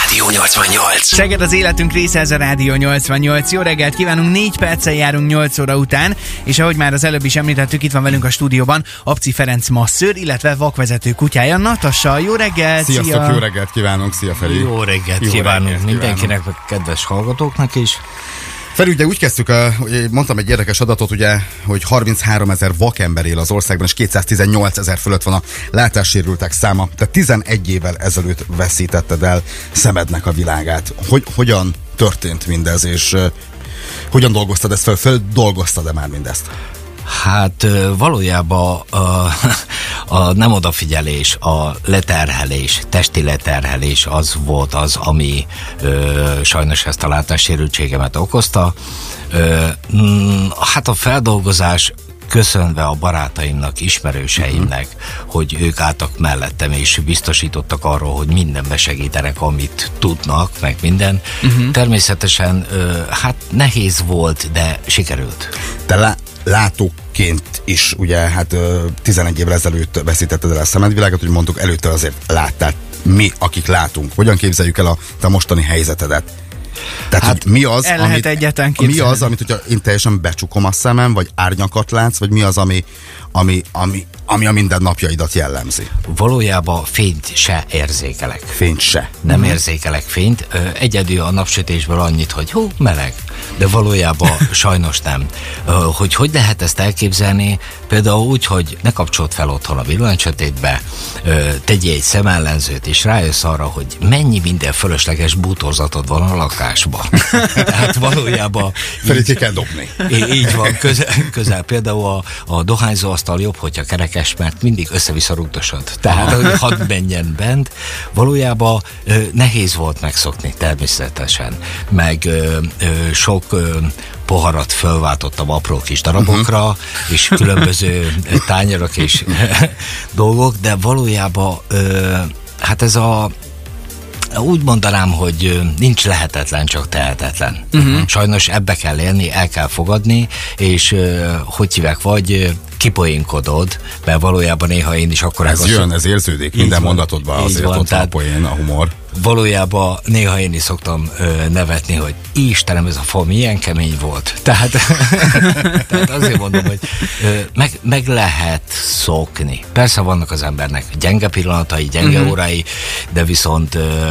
Rádió 88. Szeged az életünk része, ez a Rádió 88. Jó reggelt kívánunk, 4 perccel járunk 8 óra után, és ahogy már az előbb is említettük, itt van velünk a stúdióban Abci Ferenc masszőr, illetve vakvezető kutyája Natassa. Jó reggelt! Sziasztok, szia. jó reggelt kívánunk, szia Feri! Jó reggelt jó kívánunk reggelt mindenkinek, meg kedves hallgatóknak is. Feri, ugye úgy kezdtük, hogy mondtam egy érdekes adatot, ugye, hogy 33 ezer vakember él az országban, és 218 ezer fölött van a látássérültek száma. Tehát 11 évvel ezelőtt veszítetted el szemednek a világát. Hogy, hogyan történt mindez, és hogyan dolgoztad ezt fel? Föl dolgoztad-e már mindezt? Hát valójában a, a nem odafigyelés, a leterhelés, testi leterhelés az volt az, ami ö, sajnos ezt a látássérültségemet okozta. Ö, mm, hát a feldolgozás köszönve a barátaimnak, ismerőseimnek, uh-huh. hogy ők álltak mellettem, és biztosítottak arról, hogy mindenbe segítenek, amit tudnak, meg minden. Uh-huh. Természetesen, hát nehéz volt, de sikerült. Te lá- látóként is, ugye, hát 11 évvel ezelőtt veszítetted el a szemedvilágot, hogy mondtuk, előtte azért láttál. Mi, akik látunk, hogyan képzeljük el a te mostani helyzetedet? Tehát, hát, mi az, el amit, mi az, amit, hogyha én teljesen becsukom a szemem, vagy árnyakat látsz, vagy mi az, ami, ami, ami, ami a mindennapjaidat jellemzi? Valójában fényt se érzékelek. Fényt se? Nem uh-huh. érzékelek fényt. Egyedül a napsütésből annyit, hogy hú, meleg. De valójában sajnos nem. Hogy hogy lehet ezt elképzelni? Például úgy, hogy ne kapcsolt fel otthon a villanysötétbe, tegyél egy szemellenzőt, és rájössz arra, hogy mennyi minden fölösleges bútorzatod van a lakásba. Tehát valójában... Felé kell dobni. Így van, közel, közel. Például a, a dohányzó asztal jobb, hogyha kerekes, mert mindig össze-vissza rugdosod. Tehát, hogy hadd menjen bent. Valójában nehéz volt megszokni, természetesen. Meg ö, ö, sok ö, poharat fölváltottam apró kis darabokra, uh-huh. és különböző tányérok és dolgok, de valójában ö, hát ez a úgy mondanám, hogy nincs lehetetlen, csak tehetetlen. Uh-huh. Sajnos ebbe kell élni, el kell fogadni, és hogy hívek, vagy kipoénkodod, mert valójában néha én is akkor... Ez jön, ez érződik minden van, mondatodban, azért van, ott tehát, a poén, a humor valójában néha én is szoktam ö, nevetni, hogy Istenem, ez a fa milyen kemény volt. Tehát, tehát azért mondom, hogy ö, meg, meg lehet szokni. Persze vannak az embernek gyenge pillanatai, gyenge uh-huh. órái, de viszont ö,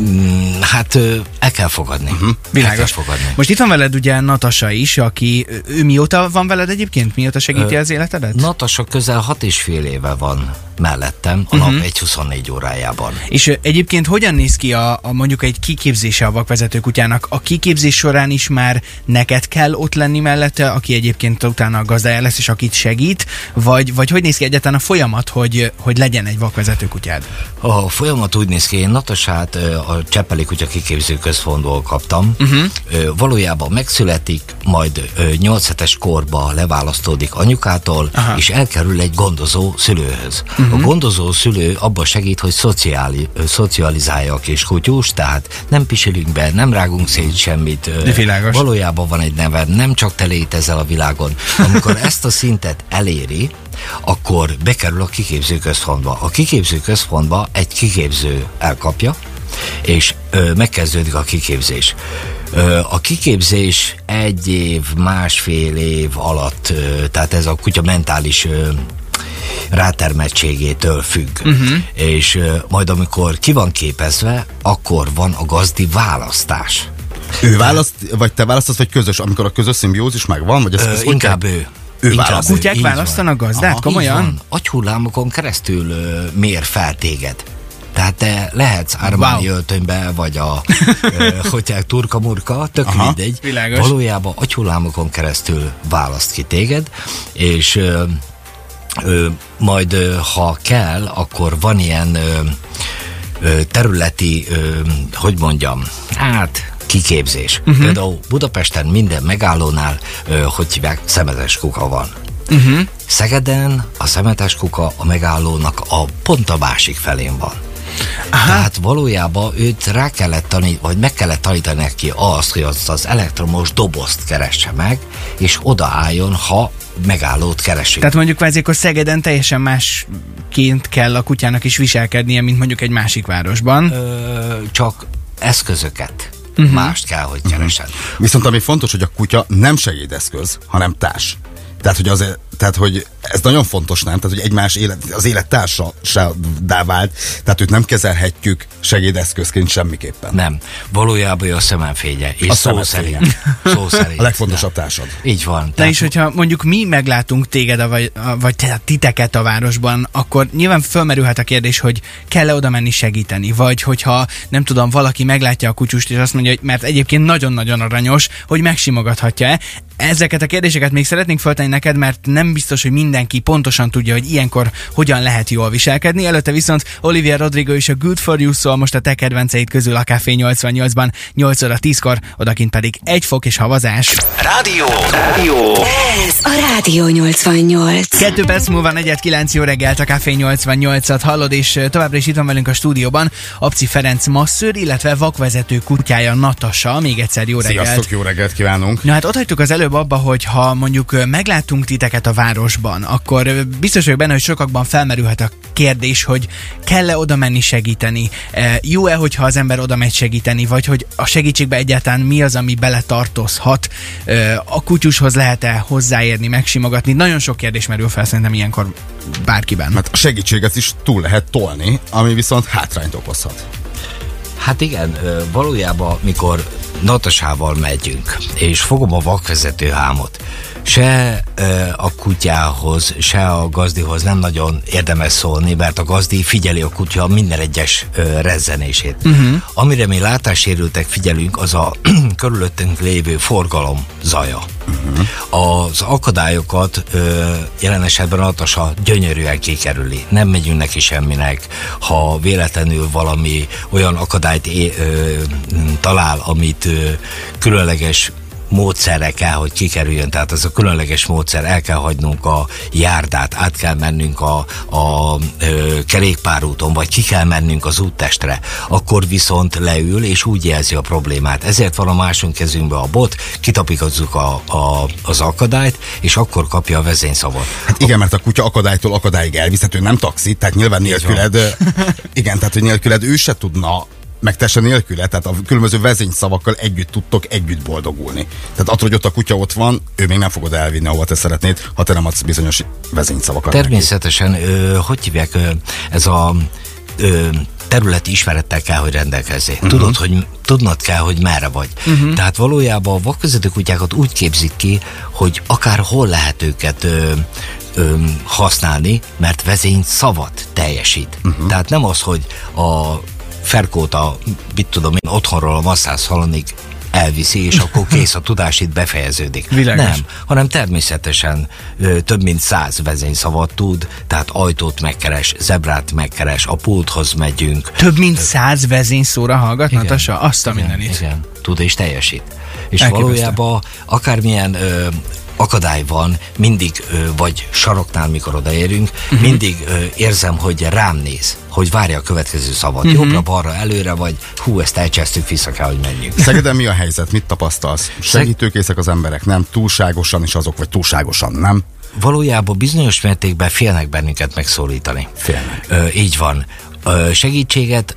mm, hát ö, el kell fogadni. Uh-huh. Világos. El kell fogadni. Most itt van veled ugye Natasa is, aki, ő mióta van veled egyébként? Mióta segíti ö, az életedet? Natasa közel hat és fél éve van mellettem a uh-huh. nap egy 24 órájában. És egyébként hogyan néz ki a, a mondjuk egy kiképzése a vakvezető kutyának? A kiképzés során is már neked kell ott lenni mellette, aki egyébként utána a gazdája lesz, és akit segít, vagy, vagy hogy néz ki egyáltalán a folyamat, hogy, hogy legyen egy vakvezető kutyád? A folyamat úgy néz ki, én Natasát a Cseppeli Kutya Kiképző Központból kaptam. Uh-huh. Valójában megszületik, majd 8 hetes korba leválasztódik anyukától, Aha. és elkerül egy gondozó szülőhöz. Uh-huh. A gondozó szülő abba segít, hogy szociáli, szocializálja a kis kutyus, tehát nem pisilünk be, nem rágunk szét semmit. De világos. Valójában van egy neved, nem csak te létezel a világon. Amikor ezt a szintet eléri, akkor bekerül a kiképző központba. A kiképző központba egy kiképző elkapja, és ö, megkezdődik a kiképzés. Ö, a kiképzés egy év, másfél év alatt, ö, tehát ez a kutya mentális ö, rátermettségétől függ. Uh-huh. És majd amikor ki van képezve, akkor van a gazdi választás. Ő választ, vagy te választasz, vagy közös, amikor a közös szimbiózis megvan? Vagy ez, ez Ö, inkább ő. Ő Inkább választ. A kutyák választanak gazdát? Aha, Komolyan? Agyhullámokon keresztül uh, mér fel téged. Tehát te lehetsz Armani wow. öltönybe, vagy a hogy turka-murka, tök Aha, mindegy. Világos. Valójában agyhullámokon keresztül választ ki téged, és ö, majd ö, ha kell, akkor van ilyen ö, ö, területi, ö, hogy mondjam, hát kiképzés. Uh-huh. Például Budapesten minden megállónál, ö, hogy hívják, szemetes kuka van. Uh-huh. Szegeden a szemetes kuka a megállónak a pont a másik felén van. Aha. Tehát valójában őt rá kellett tanítani, vagy meg kellett tanítani neki azt, hogy az, az elektromos dobozt keresse meg, és odaálljon, ha megállót keresünk. Tehát mondjuk kvázi akkor Szegeden teljesen másként kell a kutyának is viselkednie, mint mondjuk egy másik városban. Ö, csak eszközöket uh-huh. mást kell, hogy keresed. Uh-huh. Viszont ami fontos, hogy a kutya nem segédeszköz, hanem társ. Tehát, hogy, az, tehát, hogy ez nagyon fontos, nem? Tehát, hogy egymás élet, az élettársa vált, tehát őt nem kezelhetjük segédeszközként semmiképpen. Nem. Valójában a szemenfénye. És a szó szerint. szó szerint. A legfontosabb társad. Így van. De is, hogyha mondjuk mi meglátunk téged, a, vagy, a, vagy titeket a városban, akkor nyilván fölmerülhet a kérdés, hogy kell-e oda menni segíteni, vagy hogyha nem tudom, valaki meglátja a kutyust, és azt mondja, hogy mert egyébként nagyon-nagyon aranyos, hogy megsimogathatja-e. Ezeket a kérdéseket még szeretnénk föltenni neked, mert nem biztos, hogy mindenki pontosan tudja, hogy ilyenkor hogyan lehet jól viselkedni. Előtte viszont Olivia Rodrigo és a Good For You szól most a te kedvenceid közül a Café 88-ban 8 óra 10-kor, odakint pedig egy fok és havazás. Rádió! Rádió! Ez a Rádió 88. Kettő perc múlva 4-9 jó reggelt a Café 88-at hallod, és továbbra is itt van velünk a stúdióban Abci Ferenc masszőr, illetve vakvezető kutyája Natasa. Még egyszer jó reggelt. Sziasztok, jó reggelt kívánunk. Na hát ott hagytuk az előbb abba, hogy ha mondjuk meglátunk titeket a városban, akkor biztos vagyok benne, hogy sokakban felmerülhet a kérdés, hogy kell-e oda menni segíteni? Jó-e, hogyha az ember oda megy segíteni, vagy hogy a segítségbe egyáltalán mi az, ami beletartozhat? A kutyushoz lehet-e hozzáérni, megsimogatni? Nagyon sok kérdés merül fel szerintem ilyenkor bárkiben. Mert a segítséget is túl lehet tolni, ami viszont hátrányt okozhat. Hát igen, valójában mikor Natasával megyünk, és fogom a vakvezető hámot, se a kutyához, se a gazdihoz nem nagyon érdemes szólni, mert a gazdi figyeli a kutya minden egyes rezzenését. Uh-huh. Amire mi látássérültek figyelünk, az a körülöttünk lévő forgalom zaja. Uh-huh. Az akadályokat jelen esetben Natasa gyönyörűen kikerüli. Nem megyünk neki semminek. Ha véletlenül valami olyan akadályt é, ö, talál, amit ö, különleges módszerre kell, hogy kikerüljön, tehát az a különleges módszer, el kell hagynunk a járdát, át kell mennünk a, a ö, kerékpárúton, vagy ki kell mennünk az úttestre, akkor viszont leül, és úgy jelzi a problémát. Ezért van a másunk kezünkbe a bot, kitapikozzuk a, a, az akadályt, és akkor kapja a vezényszavot. Hát igen, mert a kutya akadálytól akadályig elviszhető, nem taxi, tehát nyilván nélküled, igen, tehát hogy nélküled ő se tudna meg te se nélküle, tehát a különböző vezényszavakkal együtt tudtok együtt boldogulni. Tehát attól, hogy ott a kutya ott van, ő még nem fogod elvinni, ahova te szeretnéd, ha te nem adsz bizonyos vezényszavakat. Természetesen, ö, hogy hívják, ö, ez a ö, területi ismerettel kell, hogy rendelkezzél. Uh-huh. Tudod, hogy tudnod kell, hogy merre vagy. Uh-huh. Tehát valójában a vakvezető kutyákat úgy képzik ki, hogy akár hol lehet őket ö, ö, használni, mert vezény szavat teljesít. Uh-huh. Tehát nem az, hogy a Ferkót a, mit tudom én, otthonról a masszáz halanig elviszi, és akkor kész a tudás itt befejeződik. Világos. Nem, hanem természetesen ö, több mint száz vezényszavat tud, tehát ajtót megkeres, zebrát megkeres, a pulthoz megyünk. Több mint száz vezényszóra hallgat, igen, Natasa? Azt a mindenit. Igen, tud és teljesít. És Elképesztő. valójában akármilyen ö, akadály van, mindig, vagy saroknál, mikor odaérünk, uh-huh. mindig érzem, hogy rám néz, hogy várja a következő szavat. Uh-huh. Jobbra, balra, előre, vagy hú, ezt elcsesztük, vissza kell, hogy menjünk. Szegeden mi a helyzet? Mit tapasztalsz? Segítőkészek az emberek, nem? Túlságosan is azok, vagy túlságosan nem? Valójában bizonyos mértékben félnek bennünket megszólítani. Félnek. Ö, így van segítséget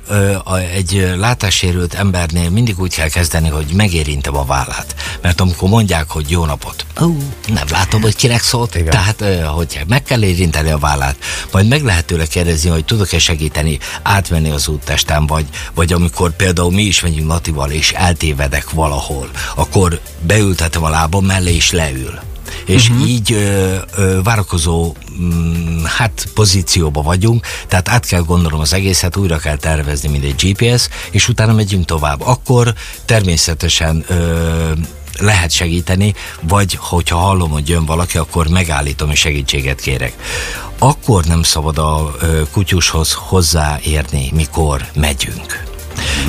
egy látássérült embernél mindig úgy kell kezdeni, hogy megérintem a vállát. Mert amikor mondják, hogy jó napot, ó, nem látom, hogy kinek szólt, Igen. tehát hogy meg kell érinteni a vállát, majd meg lehet tőle kérdezni, hogy tudok-e segíteni átvenni az úttesten, vagy, vagy amikor például mi is megyünk Natival, és eltévedek valahol, akkor beültetem a lábam mellé, és leül és uh-huh. így ö, ö, várakozó mm, hát pozícióba vagyunk, tehát át kell gondolom az egészet, újra kell tervezni, mint egy GPS, és utána megyünk tovább. Akkor természetesen ö, lehet segíteni, vagy hogyha hallom, hogy jön valaki, akkor megállítom és segítséget kérek. Akkor nem szabad a kutyushoz hozzáérni, mikor megyünk.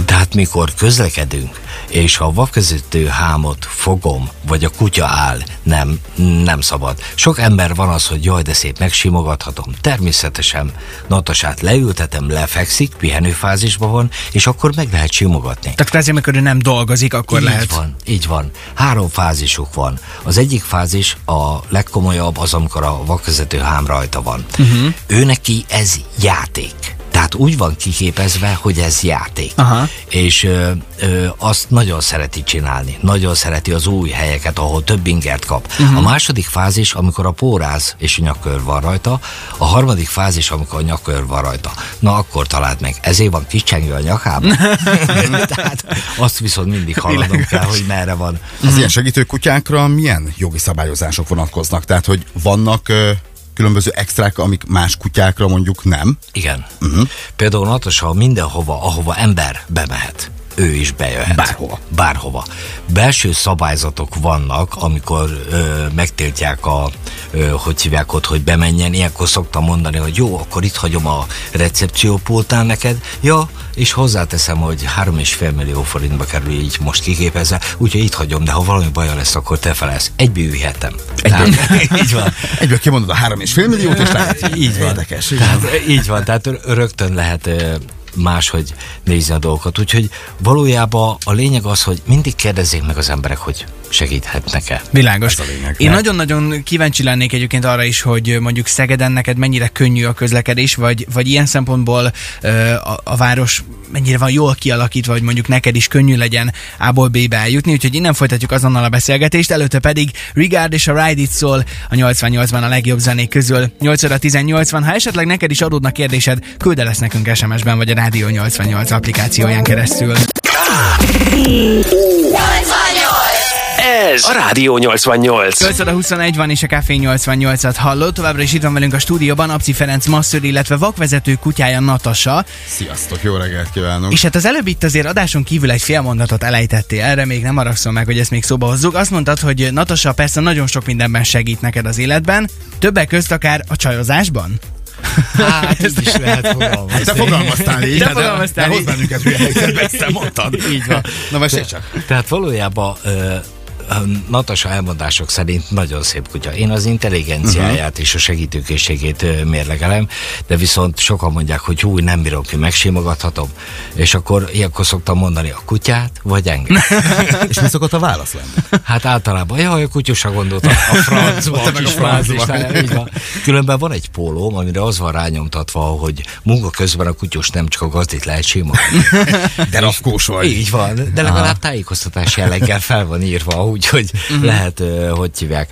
Tehát mikor közlekedünk, és ha a vakvezető hámot fogom, vagy a kutya áll, nem, nem szabad. Sok ember van az, hogy jaj, de szép, megsimogathatom. Természetesen Natasát leültetem, lefekszik, pihenőfázisban van, és akkor meg lehet simogatni. Tehát kvázi, amikor ő nem dolgozik, akkor így lehet. van, így van. Három fázisuk van. Az egyik fázis, a legkomolyabb, az, amikor a vakvezető hám rajta van. Uh-huh. Ő neki ez játék. Tehát úgy van kiképezve, hogy ez játék. Aha. És ö, ö, azt nagyon szereti csinálni. Nagyon szereti az új helyeket, ahol több ingert kap. Uh-huh. A második fázis, amikor a póráz és a nyakkör van rajta. A harmadik fázis, amikor a nyakkör van rajta. Na akkor találd meg. Ezért van kicsengő a nyakában. Tehát azt viszont mindig hallanom kell, hogy merre van. Az ilyen segítő kutyákra milyen jogi szabályozások vonatkoznak? Tehát, hogy vannak ö, különböző extrák, amik más kutyákra mondjuk nem? Igen. Uh-huh. Például Natasa mindenhova, ahova ember bemehet ő is bejöhet. Bárhova. Bárhova. Belső szabályzatok vannak, amikor ö, megtiltják a, ö, hogy hívják ott, hogy bemenjen. Ilyenkor szoktam mondani, hogy jó, akkor itt hagyom a recepciópultán neked. Ja, és hozzáteszem, hogy 3,5 millió forintba kerül így most kiképezve, úgyhogy itt hagyom, de ha valami baja lesz, akkor te felelsz. Egyből ülhetem. így van. Egyből kimondod a 3,5 milliót, és lehet. Így van. Érdekes. Tehát, így van, tehát rögtön lehet máshogy nézni a dolgokat. Úgyhogy valójában a lényeg az, hogy mindig kérdezzék meg az emberek, hogy segíthetnek-e. Világos. Én nagyon-nagyon kíváncsi lennék egyébként arra is, hogy mondjuk Szegeden neked mennyire könnyű a közlekedés, vagy, vagy ilyen szempontból ö, a, a város mennyire van jól kialakítva, hogy mondjuk neked is könnyű legyen A-ból B-be eljutni, úgyhogy innen folytatjuk azonnal a beszélgetést, előtte pedig Regard és a Ride It szól a 88-ban a legjobb zenék közül. 8 óra 18 van, ha esetleg neked is adódnak kérdésed, külde lesz nekünk SMS-ben vagy a Rádió 88 applikációján keresztül. Ez a Rádió 88. 8 óra 21 van és a Café 88-at hallott. Továbbra is itt van velünk a stúdióban Abci Ferenc Masször, illetve vakvezető kutyája Natasa. Sziasztok, jó reggelt kívánok! És hát az előbb itt azért adáson kívül egy fél mondatot elejtettél, erre még nem haragszom meg, hogy ezt még szóba hozzuk. Azt mondtad, hogy Natasa persze nagyon sok mindenben segít neked az életben, többek közt akár a csajozásban. Hát, így is lehet fogalmazni. Te fogalmaztál így, Te de, fogalmaztál de így. hozz bennünket hülye helyzetbe, ezt te mondtad. Így van. Na mesélj csak. Tehát valójában ö, Natasa elmondások szerint nagyon szép kutya. Én az intelligenciáját uh-huh. és a segítőkészségét mérlegelem, de viszont sokan mondják, hogy hú, nem bírom ki, megsimogathatom. És akkor ilyenkor szoktam mondani a kutyát, vagy engem. És mi szokott a válasz lenni? Hát általában, jaj, a kutyusra gondoltam, a francba, a kis a francba. frázis, így van. Különben van egy pólóm, amire az van rányomtatva, hogy munka közben a kutyus nem csak a gazdit lehet simogatni. De rafkós vagy. Így van, de legalább tájékoztatás jelleggel fel van írva, úgyhogy uh-huh. lehet, hogy hívják,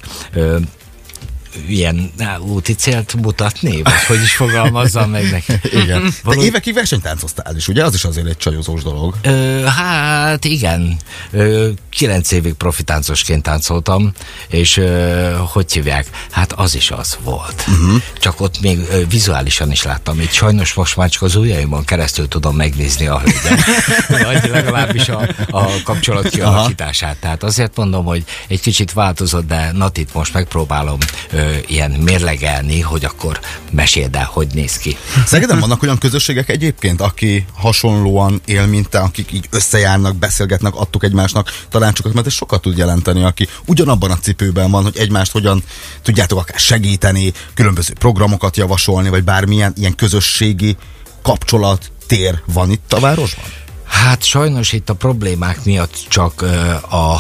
ilyen úti célt mutatni, vagy hogy is fogalmazzam meg neki. Igen. De Való- évekig versenytáncoztál is, ugye? Az is azért egy csajozós dolog. Ö, hát igen, ö, kilenc évig profitáncosként táncoltam, és ö, hogy hívják? Hát az is az volt. Uh-huh. Csak ott még ö, vizuálisan is láttam. Itt sajnos most már csak az ujjaimon keresztül tudom megnézni a hölgyet. Legalábbis a, a kapcsolat kialakítását. Tehát azért mondom, hogy egy kicsit változott, de Natit most megpróbálom ö, ilyen mérlegelni, hogy akkor meséld el, hogy néz ki. Szegeden vannak olyan közösségek egyébként, aki hasonlóan él, mint te, akik így összejárnak, beszélgetnek, adtuk egymásnak tanácsokat, mert ez sokat tud jelenteni, aki ugyanabban a cipőben van, hogy egymást hogyan tudjátok akár segíteni, különböző programokat javasolni, vagy bármilyen ilyen közösségi kapcsolat, tér van itt a városban? Hát sajnos itt a problémák miatt csak a,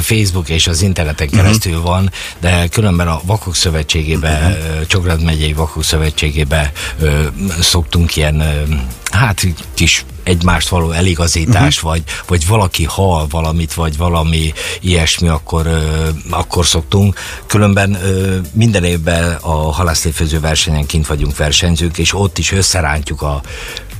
Facebook és az interneten keresztül uh-huh. van, de különben a Vakok Szövetségébe, uh-huh. Csograd megyei Vakok Szövetségébe szoktunk ilyen, hát kis egymást való eligazítás, uh-huh. vagy, vagy valaki hal valamit, vagy valami ilyesmi, akkor, ö, akkor szoktunk. Különben ö, minden évben a halászléfőző versenyen kint vagyunk versenyzők, és ott is összerántjuk a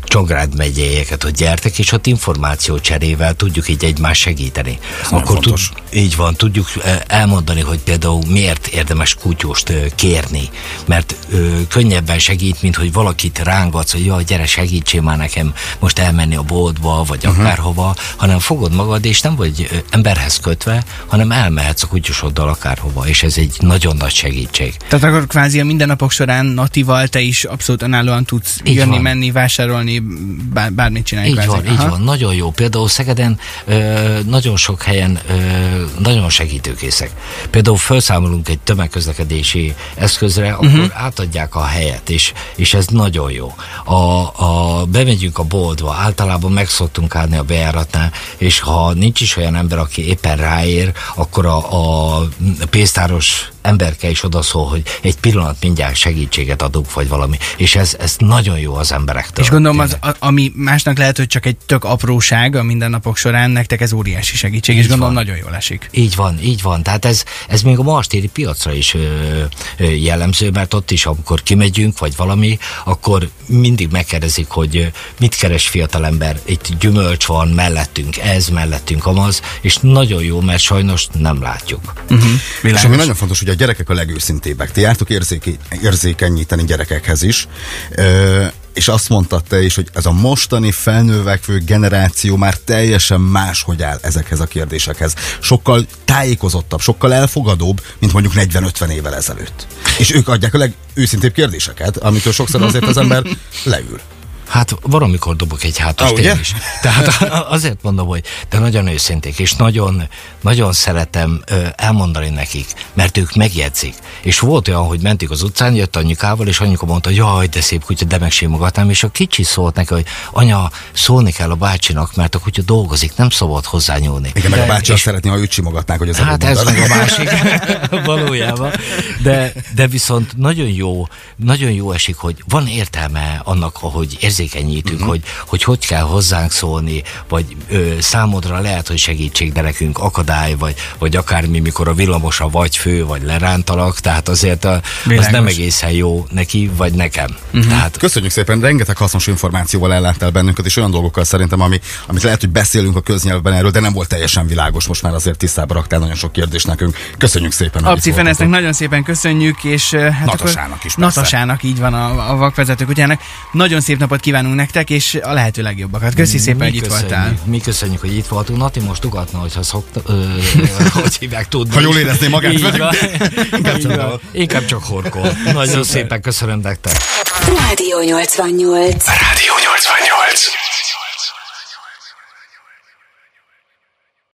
Csongrád megyéjeket, hogy gyertek, és ott információ cserével tudjuk így egymást segíteni. nagyon Akkor tud, így van, tudjuk eh, elmondani, hogy például miért érdemes kutyust eh, kérni, mert ö, könnyebben segít, mint hogy valakit rángatsz, hogy jaj, gyere, segítsél már nekem most elmenni a boltba, vagy uh-huh. akárhova, hanem fogod magad, és nem vagy emberhez kötve, hanem elmehetsz a kutyusoddal akárhova, és ez egy nagyon nagy segítség. Tehát akkor kvázi a mindennapok során Natival te is abszolút önállóan tudsz Így jönni, van. menni, vásárolni, csinálni, bár, bármit csinálni. Így van, Aha. így van, nagyon jó. Például Szegeden ö, nagyon sok helyen ö, nagyon segítőkészek. Például felszámolunk egy tömegközlekedési eszközre, akkor uh-huh. átadják a helyet, és, és ez nagyon jó. A, a, bemegyünk a boltba, általában meg szoktunk állni a bejáratnál, és ha nincs is olyan ember, aki éppen ráér, akkor a, a pénztáros emberke is odaszól, hogy egy pillanat mindjárt segítséget adunk, vagy valami. És ez, ez nagyon jó az emberektől. És gondolom, az, a, ami másnak lehet, hogy csak egy tök apróság a mindennapok során, nektek ez óriási segítség, így és gondolom van. nagyon jól esik. Így van, így van. Tehát ez, ez még a mastéri piacra is ö, ö, jellemző, mert ott is, amikor kimegyünk, vagy valami, akkor mindig megkérdezik, hogy mit keres fiatalember, itt gyümölcs van, mellettünk ez, mellettünk amaz, és nagyon jó, mert sajnos nem látjuk. Uh-huh. És ami nagyon fontos, hogy a gyerekek a legőszintébbek. Ti jártok érzéke, érzékenyíteni gyerekekhez is. Ö, és azt mondtad te is, hogy ez a mostani felnővekvő generáció már teljesen máshogy áll ezekhez a kérdésekhez. Sokkal tájékozottabb, sokkal elfogadóbb, mint mondjuk 40-50 évvel ezelőtt. És ők adják a legőszintébb kérdéseket, amitől sokszor azért az ember leül. Hát valamikor dobok egy hátas oh, is. Tehát azért mondom, hogy de nagyon őszinték, és nagyon, nagyon szeretem elmondani nekik, mert ők megjegyzik. És volt olyan, hogy mentük az utcán, jött anyukával, és anyuka mondta, jaj, de szép kutya, de megsimogatnám, és a kicsi szólt neki, hogy anya, szólni kell a bácsinak, mert a kutya dolgozik, nem szabad hozzányúlni. Igen, de, meg a bácsi azt szeretné, ha őt simogatnák, hogy az Hát ez meg a másik, valójában. De, de viszont nagyon jó, nagyon jó esik, hogy van értelme annak, ahogy érzi érzékenyítünk, uh-huh. hogy, hogy hogy kell hozzánk szólni, vagy ö, számodra lehet, hogy segítség, de nekünk akadály, vagy, vagy akármi, mikor a villamosa vagy fő, vagy lerántalak, tehát azért a, az nem egészen jó neki, vagy nekem. Uh-huh. Tehát, Köszönjük szépen, rengeteg hasznos információval elláttál bennünket, és olyan dolgokkal szerintem, ami, amit lehet, hogy beszélünk a köznyelvben erről, de nem volt teljesen világos, most már azért tisztába raktál nagyon sok kérdést nekünk. Köszönjük szépen. Abci Fenesznek nagyon szépen köszönjük, és hát Natasának is. Persze. Natasának, így van a, a vakvezető kutyának. Nagyon szép napot kívánunk nektek, és a lehető legjobbakat. Köszi mi szépen, hogy itt voltál. Mi köszönjük, hogy itt voltunk. Nati most ugatna, hogyha szokta, ö, hogy hívják tudni. Ha jól érezné magát. Így van. Inkább, csak Inkább csak horkol. Nagyon szépen köszönöm nektek. Rádió 88. Rádió 88.